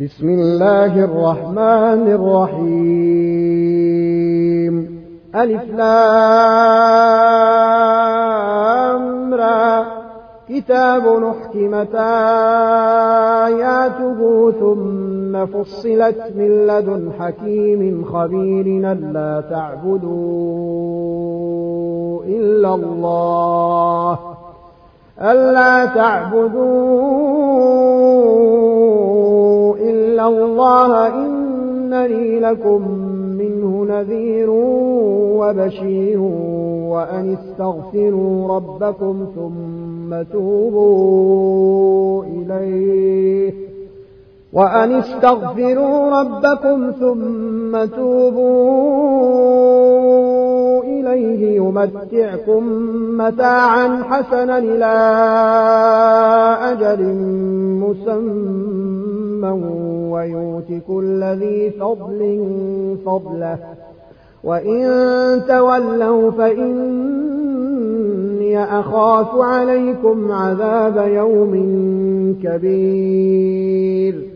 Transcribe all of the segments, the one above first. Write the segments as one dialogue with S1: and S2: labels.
S1: بسم الله الرحمن الرحيم. ألف لامرى كتاب نحكمت آياته ثم فصلت من لدن حكيم خبير ألا تعبدوا إلا الله. ألا تعبدوا إلا الله إنني لكم منه نذير وبشير وأن استغفروا ربكم ثم توبوا إليه. وأن استغفروا ربكم ثم توبوا إليه يمتعكم متاعا حسنا إلى أجل مسمى ويؤت كل ذي فضل فضله وإن تولوا فإني أخاف عليكم عذاب يوم كبير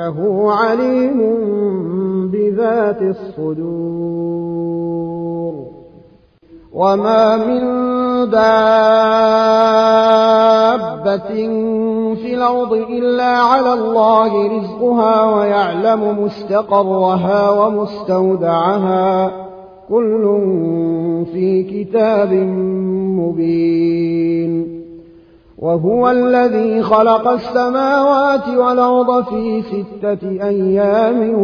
S1: إنه عليم بذات الصدور. وما من دابة في الأرض إلا على الله رزقها ويعلم مستقرها ومستودعها. كل في كتاب مبين. وهو الذي خلق السماوات والأرض في ستة أيام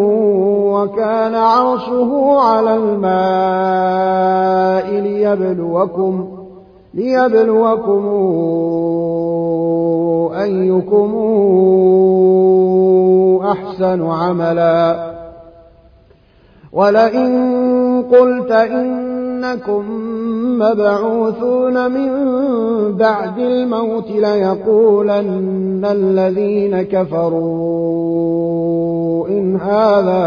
S1: وكان عرشه على الماء ليبلوكم ليبلوكم أيكم أحسن عملا. ولئن قلت إنكم مبعوثون من بعد الموت ليقولن الذين كفروا إن هذا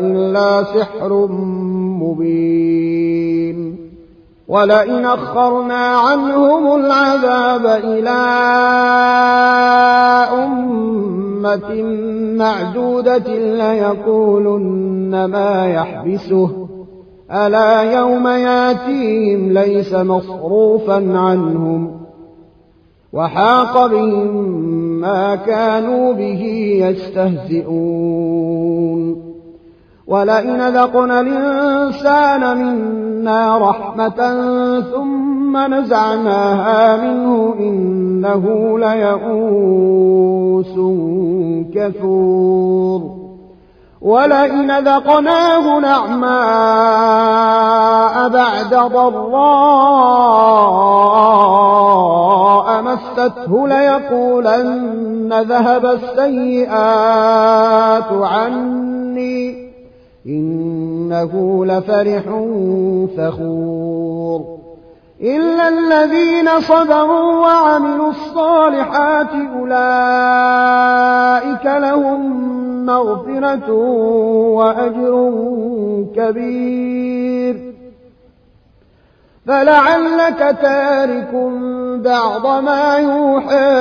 S1: إلا سحر مبين ولئن أخرنا عنهم العذاب إلى أمة معدودة ليقولن ما يحبسه ألا يوم ياتيهم ليس مصروفا عنهم وحاق بهم ما كانوا به يستهزئون ولئن ذقنا الإنسان منا رحمة ثم نزعناها منه إنه ليئوس كفور ولئن ذقناه نعماء بعد ضراء مسته ليقولن ذهب السيئات عني إنه لفرح فخور. إلا الذين صبروا وعملوا الصالحات أولئك لهم مغفرة وأجر كبير. فلعلك تارك بعض ما يوحى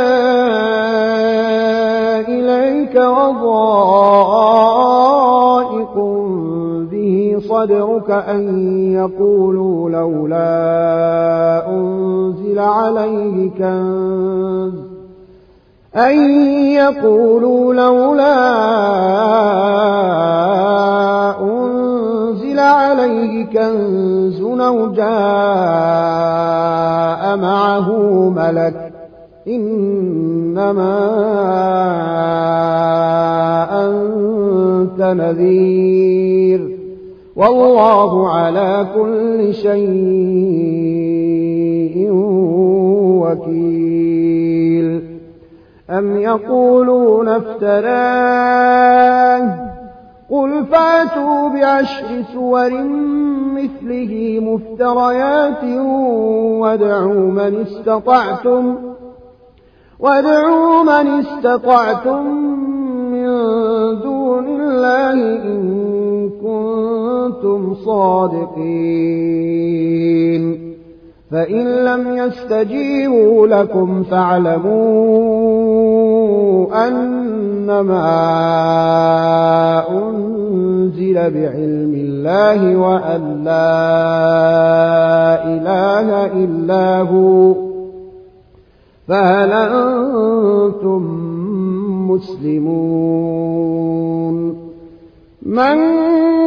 S1: إليك به صدرك أن يقولوا لولا أنزل عليه كنز أن يقولوا لولا أنزل عليه كنز أو جاء معه ملك إنما أنت نذير والله على كل شيء وكيل. أم يقولون افتراه؟ قل فاتوا بعشر سور مثله مفتريات وادعوا من استطعتم وادعوا من استطعتم من دون الله إن كنتم صادقين. فإن لم يستجيبوا لكم فاعلموا أنما أنزل بعلم الله وأن لا إله إلا هو. فهل أنتم مسلمون؟ من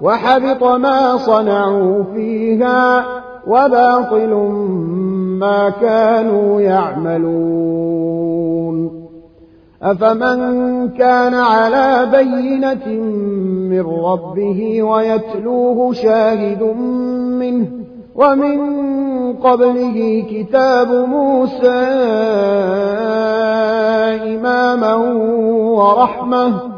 S1: وحبط ما صنعوا فيها وباطل ما كانوا يعملون. أفمن كان على بينة من ربه ويتلوه شاهد منه ومن قبله كتاب موسى إماما ورحمة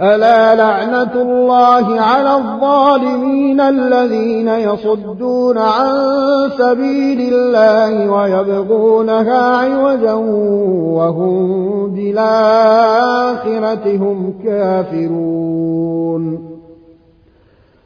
S1: ألا لعنة الله على الظالمين الذين يصدون عن سبيل الله ويبغونها عوجا وهم بالآخرة هم كافرون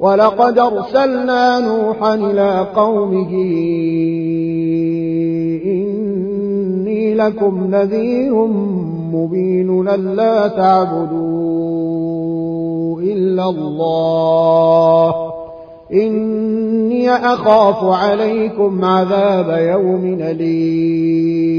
S1: ولقد أرسلنا نوحا إلى قومه إني لكم نذير مبين ألا تعبدوا إلا الله. إني أخاف عليكم عذاب يوم أليم.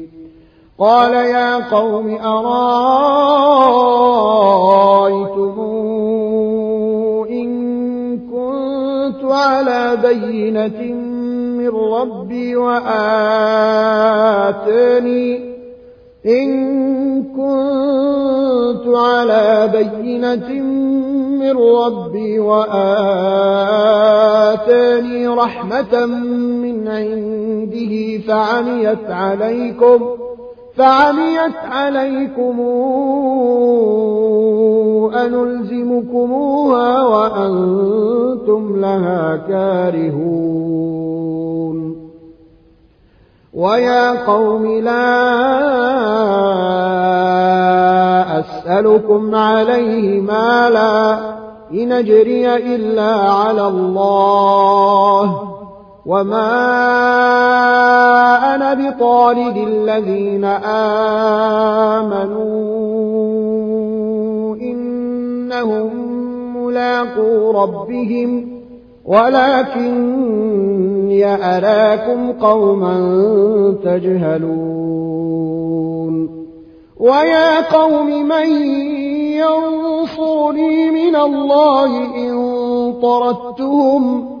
S1: قال يا قوم أرأيتم إن كنت على بينة من ربي وآتاني إن كنت على بينة من ربي وآتاني رحمة من عنده فعميت عليكم فعميت عليكم أنلزمكموها وأنتم لها كارهون. ويا قوم لا أسألكم عليه مالا إن أجري إلا على الله. وما أنا بطارد الذين آمنوا إنهم ملاقو ربهم ولكني أراكم قوما تجهلون ويا قوم من ينصرني من الله إن طردتهم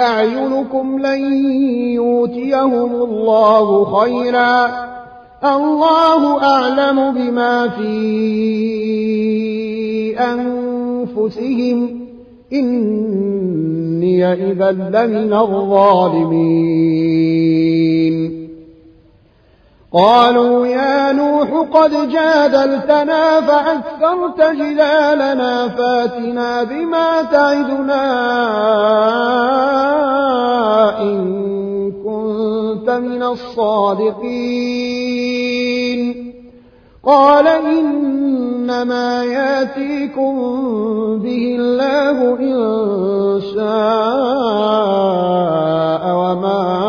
S1: أعينكم لن يؤتيهم الله خيرا. الله أعلم بما في أنفسهم. إني إذا لمن الظالمين. قالوا يا نوح قد جادلتنا فأكثرت جدالنا فاتنا بما تعدنا. إن كنت من الصادقين. قال إنما ياتيكم به الله إن شاء وما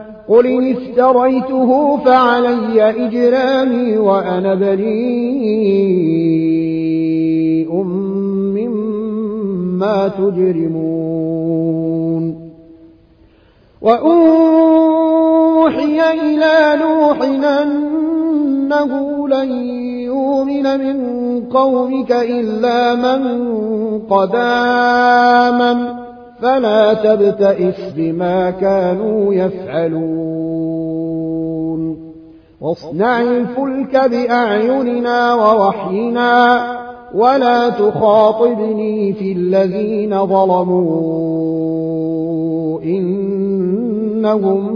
S1: قل إن افتريته فعلي إجرامي وأنا بريء مما تجرمون وأوحي إلى نوح أنه لن يؤمن من قومك إلا من قد آمن فلا تبتئس بما كانوا يفعلون. واصنع الفلك بأعيننا ووحينا ولا تخاطبني في الذين ظلموا. إنهم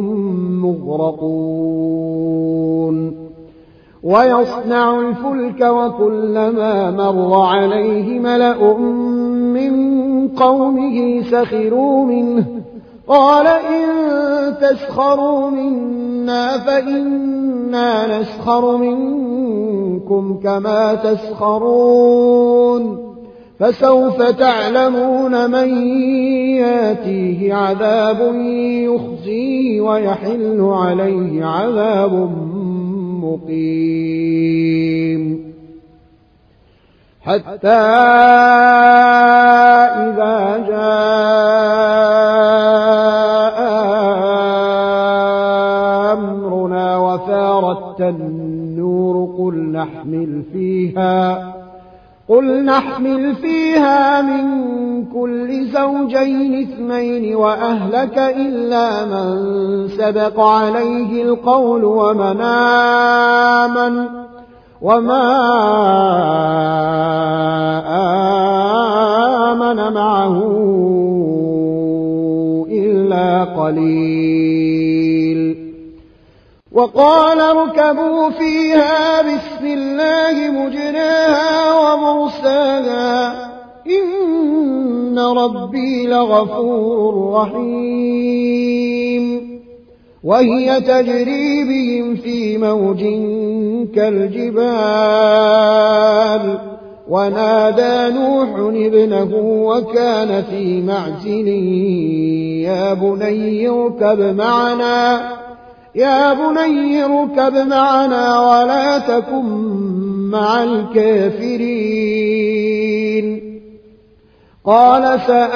S1: مغرقون. ويصنع الفلك وكلما مر عليه ملأ من قومه سخروا منه. قال إن تسخروا منا فإنا نسخر منكم كما تسخرون. فسوف تعلمون من ياتيه عذاب يخزيه ويحل عليه عذاب مقيم. حتى إذا جاء أمرنا وفارت النور قل نحمل فيها قل نحمل فيها من كل زوجين اثنين وأهلك إلا من سبق عليه القول ومن آمن. وما آمن معه إلا قليل. وقال اركبوا فيها بسم الله مجراها ومرساها. إن ربي لغفور رحيم. وهي تجري بهم في موج كالجبال. ونادى نوح ابنه وكان في معزل يا بني اركب معنا يا بني اركب معنا ولا تكن مع الكافرين. قال سآوي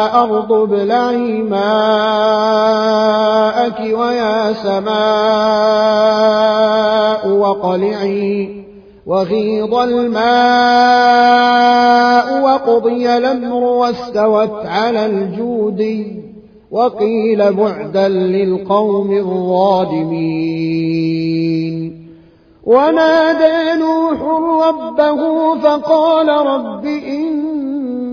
S1: أرض ابلعي ماءك ويا سماء وقلعي وغيض الماء وقضي الأمر واستوت على الجودي وقيل بعدا للقوم الظالمين. ونادى نوح ربه فقال رب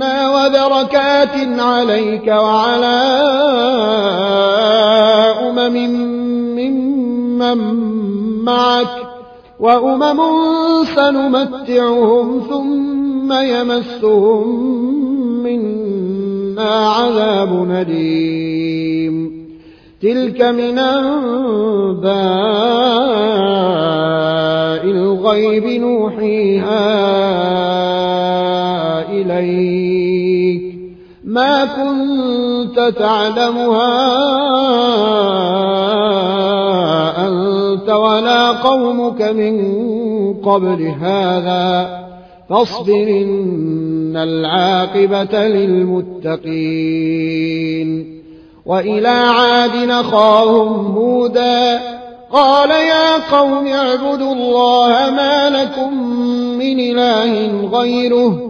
S1: منا وبركات عليك وعلى أمم ممن معك وأمم سنمتعهم ثم يمسهم منا عذاب نديم تلك من أنباء الغيب نوحيها إليك. ما كنت تعلمها أنت ولا قومك من قبل هذا. فاصبر إن العاقبة للمتقين. وإلى عاد نخاهم هودا قال يا قوم اعبدوا الله ما لكم من إله غيره.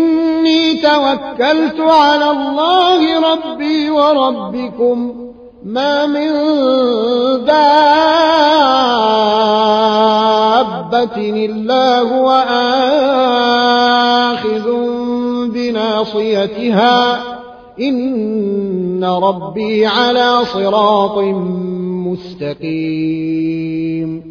S1: توكلت على الله ربي وربكم. ما من دابة إلا هو آخذ بناصيتها. إن ربي على صراط مستقيم.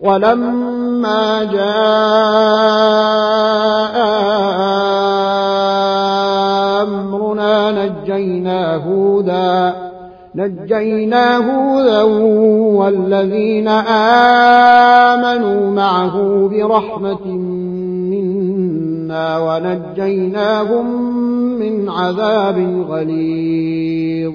S1: ولما جاء أمرنا نجينا هودا نجينا هودا والذين آمنوا معه برحمة منا ونجيناهم من عذاب غليظ.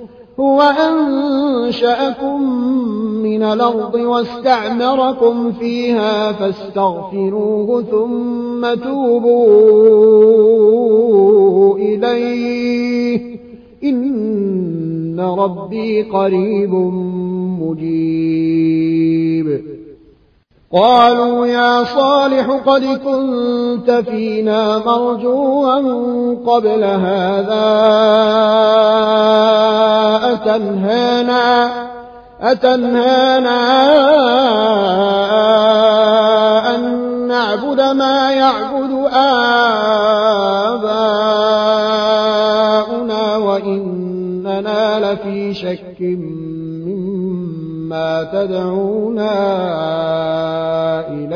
S1: هو أنشأكم من الأرض واستعمركم فيها فاستغفروه ثم توبوا إليه. إن ربي قريب مجيب. قالوا يا صالح قد كنت فينا مرجوا قبل هذا أتنهانا أتنهانا أن نعبد ما يعبد آباؤنا وإننا لفي شك مما تدعونا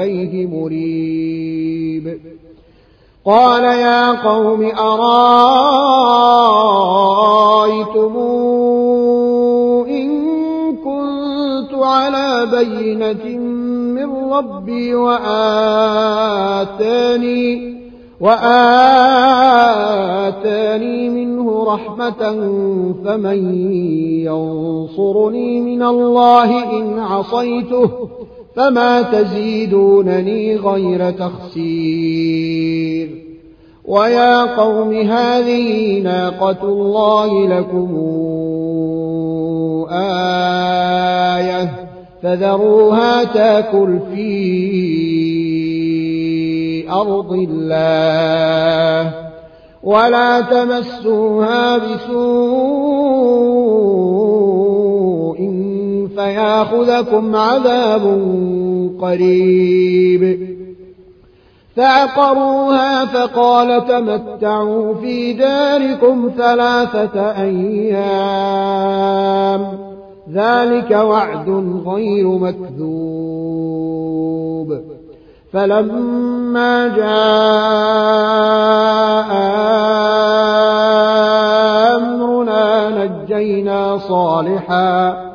S1: إليه مريب. قال يا قوم أرأيتم إن كنت على بينة من ربي وآتاني وآتاني منه رحمة فمن ينصرني من الله إن عصيته فما تزيدونني غير تخسير ويا قوم هذه ناقة الله لكم آية فذروها تاكل في أرض الله ولا تمسوها بسوء فياخذكم عذاب قريب. فعقروها فقال تمتعوا في داركم ثلاثة أيام. ذلك وعد غير مكذوب. فلما جاء أمرنا نجينا صالحا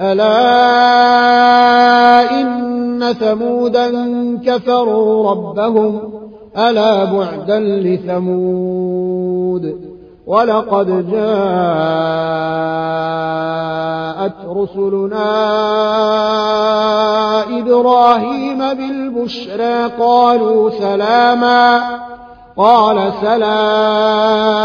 S1: ألا إن ثمودا كفروا ربهم ألا بعدا لثمود ولقد جاءت رسلنا إبراهيم بالبشرى قالوا سلاما قال سلام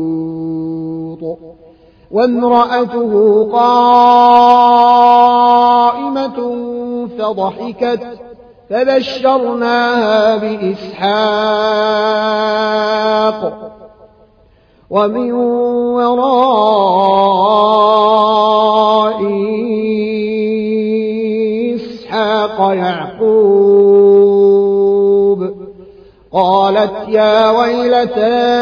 S1: وامرأته قائمة فضحكت فبشرناها بإسحاق. ومن وراء إسحاق يعقوب قالت يا ويلتى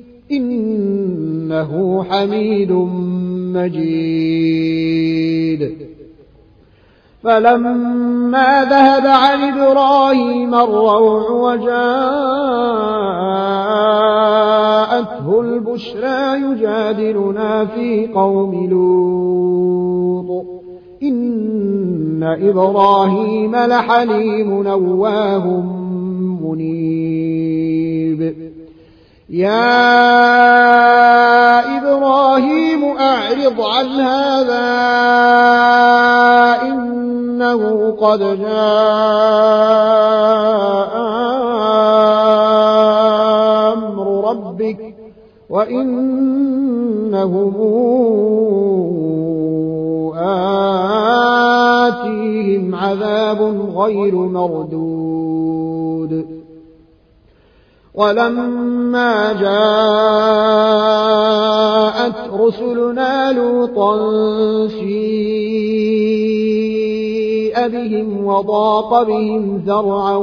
S1: إنه حميد مجيد. فلما ذهب عن إبراهيم الروع وجاءته البشرى يجادلنا في قوم لوط. إن إبراهيم لحليم نواه منيب. يا إبراهيم أعرض عن هذا إنه قد جاء أمر ربك وإنهم آتيهم عذاب غير مردود. ولما جاءت رسلنا لوطا سيء بهم وضاق بهم ذرعا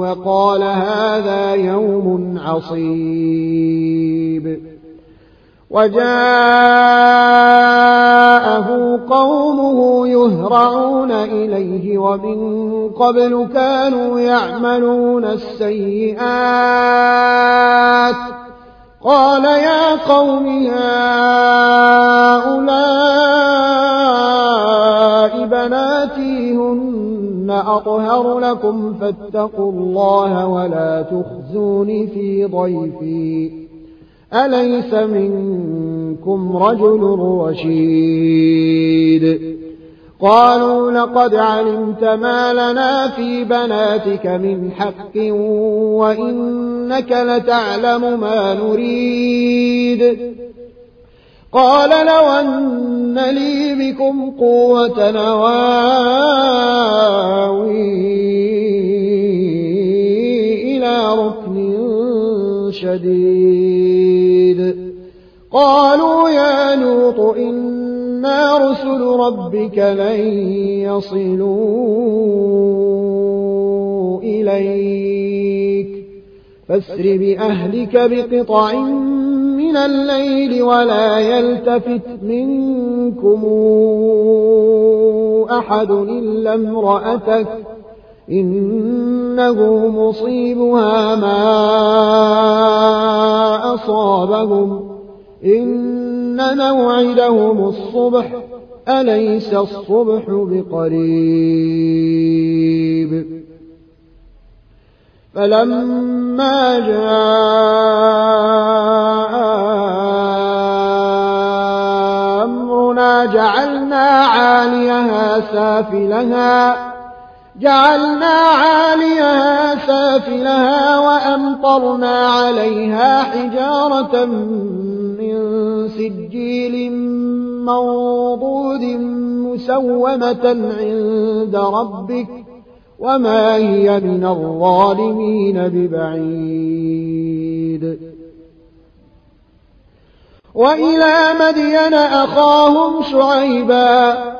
S1: وقال هذا يوم عصيب. وجاءه قومه يهرعون إليه ومن قبل كانوا يعملون السيئات. قال يا قوم هؤلاء بناتي هن أطهر لكم فاتقوا الله ولا تخزوني في ضيفي. أليس منكم رجل رشيد؟ قالوا لقد علمت ما لنا في بناتك من حق وإنك لتعلم ما نريد. قال لو أن لي بكم قوة نواوي إلى ركن شديد. قالوا يا لوط إنا رسل ربك لن يصلوا إليك فاسر بأهلك بقطع من الليل ولا يلتفت منكم أحد إلا امرأتك إنه مصيبها ما أصابهم. إن موعدهم الصبح أليس الصبح بقريب؟ فلما جاء أمرنا جعلنا عاليها سافلها. جعلنا عاليها سافلها وأمطرنا عليها حجارة من سجيل منضود مسومة عند ربك وما هي من الظالمين ببعيد. وإلى مدين أخاهم شعيبا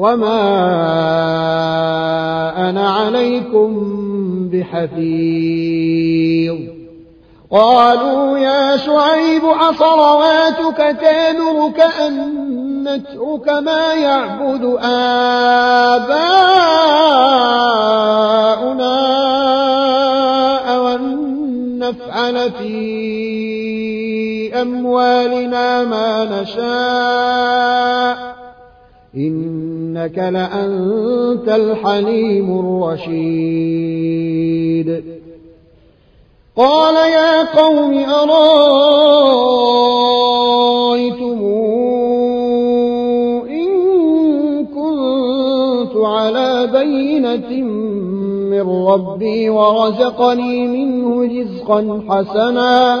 S1: وما أنا عليكم بحفيظ قالوا يا شعيب أصلواتك تامرك أن نترك ما يعبد آباؤنا أو نفعل في أموالنا ما نشاء إنك لأنت الحليم الرشيد. قال يا قوم أرأيتم إن كنت على بينة من ربي ورزقني منه رزقا حسنا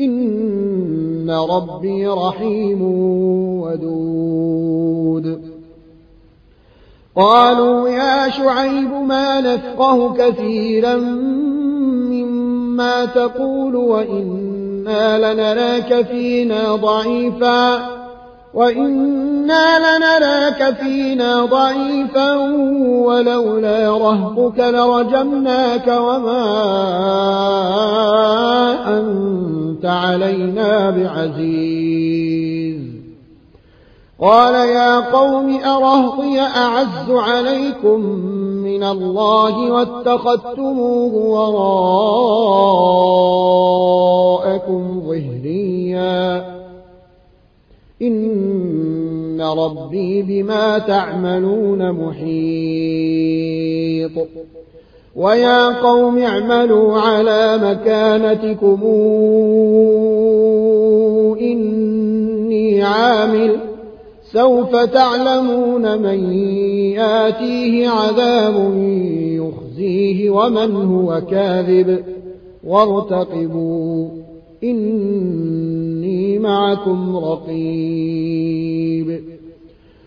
S1: إن ربي رحيم ودود. قالوا يا شعيب ما نفقه كثيرا مما تقول وإنا لنراك فينا ضعيفا وإنا لنراك فينا ضعيفا ولولا رهبك لرجمناك وما بعزيز قال يا قوم أرهطي أعز عليكم من الله واتخذتموه وراءكم ظهريا. إن ربي بما تعملون محيط. ويا قوم اعملوا على مكانتكم. إني عامل. سوف تعلمون من ياتيه عذاب يخزيه ومن هو كاذب. وارتقبوا. إني معكم رقيب.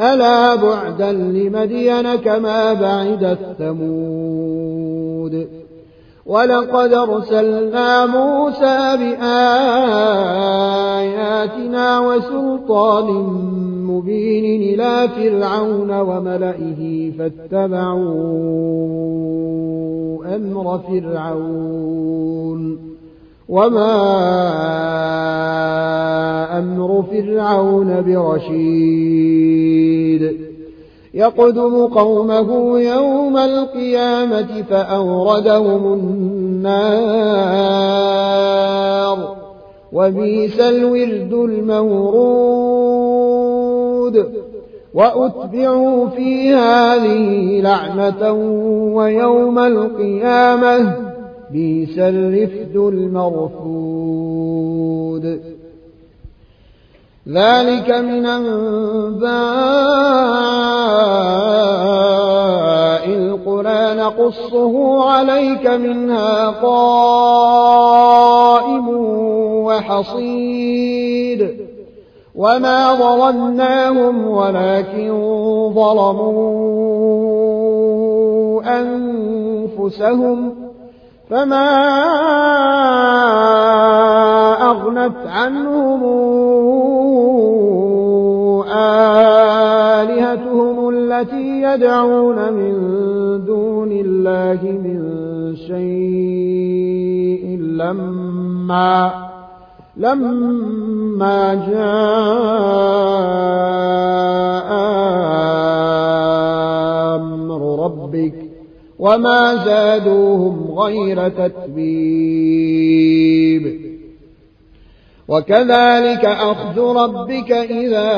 S1: ألا بعدا لمدين كما بعدت ثمود ولقد أرسلنا موسى بآياتنا وسلطان مبين إلى فرعون وملئه فاتبعوا أمر فرعون وما أمر فرعون برشيد يقدم قومه يوم القيامة فأوردهم النار وبيس الورد المورود وأتبعوا في هذه لعنة ويوم القيامة بيس الرفد المرفود. ذلك من أنباء القرى نقصه عليك منها قائم وحصيد. وما ظلمناهم ولكن ظلموا أنفسهم. فما أغنت عنهم آلهتهم التي يدعون من دون الله من شيء لما لما جاء وما زادوهم غير تتبيب وكذلك أخذ ربك إذا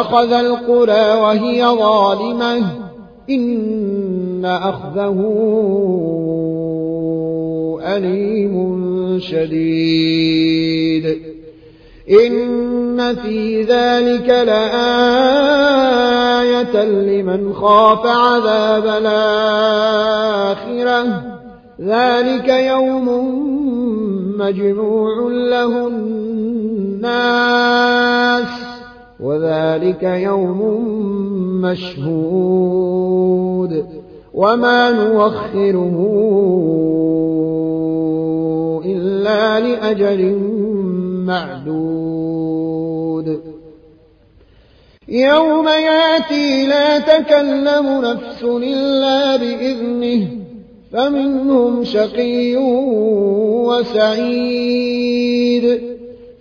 S1: أخذ القرى وهي ظالمة إن أخذه أليم شديد إن في ذلك لآية لمن خاف عذاب الآخرة ذلك يوم مجموع له الناس وذلك يوم مشهود وما نوخره إلا لأجل معدود يوم ياتي لا تكلم نفس إلا بإذنه فمنهم شقي وسعيد.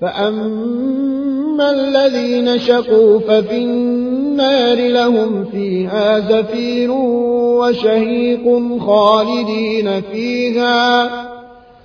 S1: فأما الذين شقوا ففي النار لهم فيها زفير وشهيق خالدين فيها.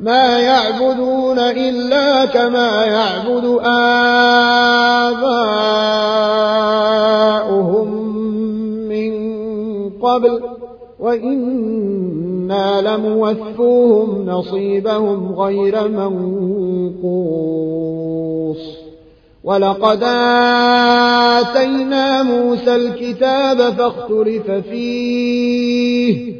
S1: ما يعبدون إلا كما يعبد آباؤهم من قبل وإنا لموفوهم نصيبهم غير منقوص. ولقد آتينا موسى الكتاب فاختلف فيه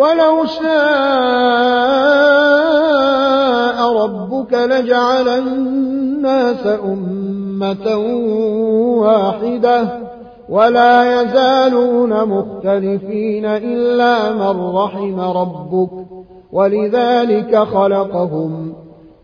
S1: ولو شاء ربك لجعل الناس أمة واحدة ولا يزالون مختلفين إلا من رحم ربك ولذلك خلقهم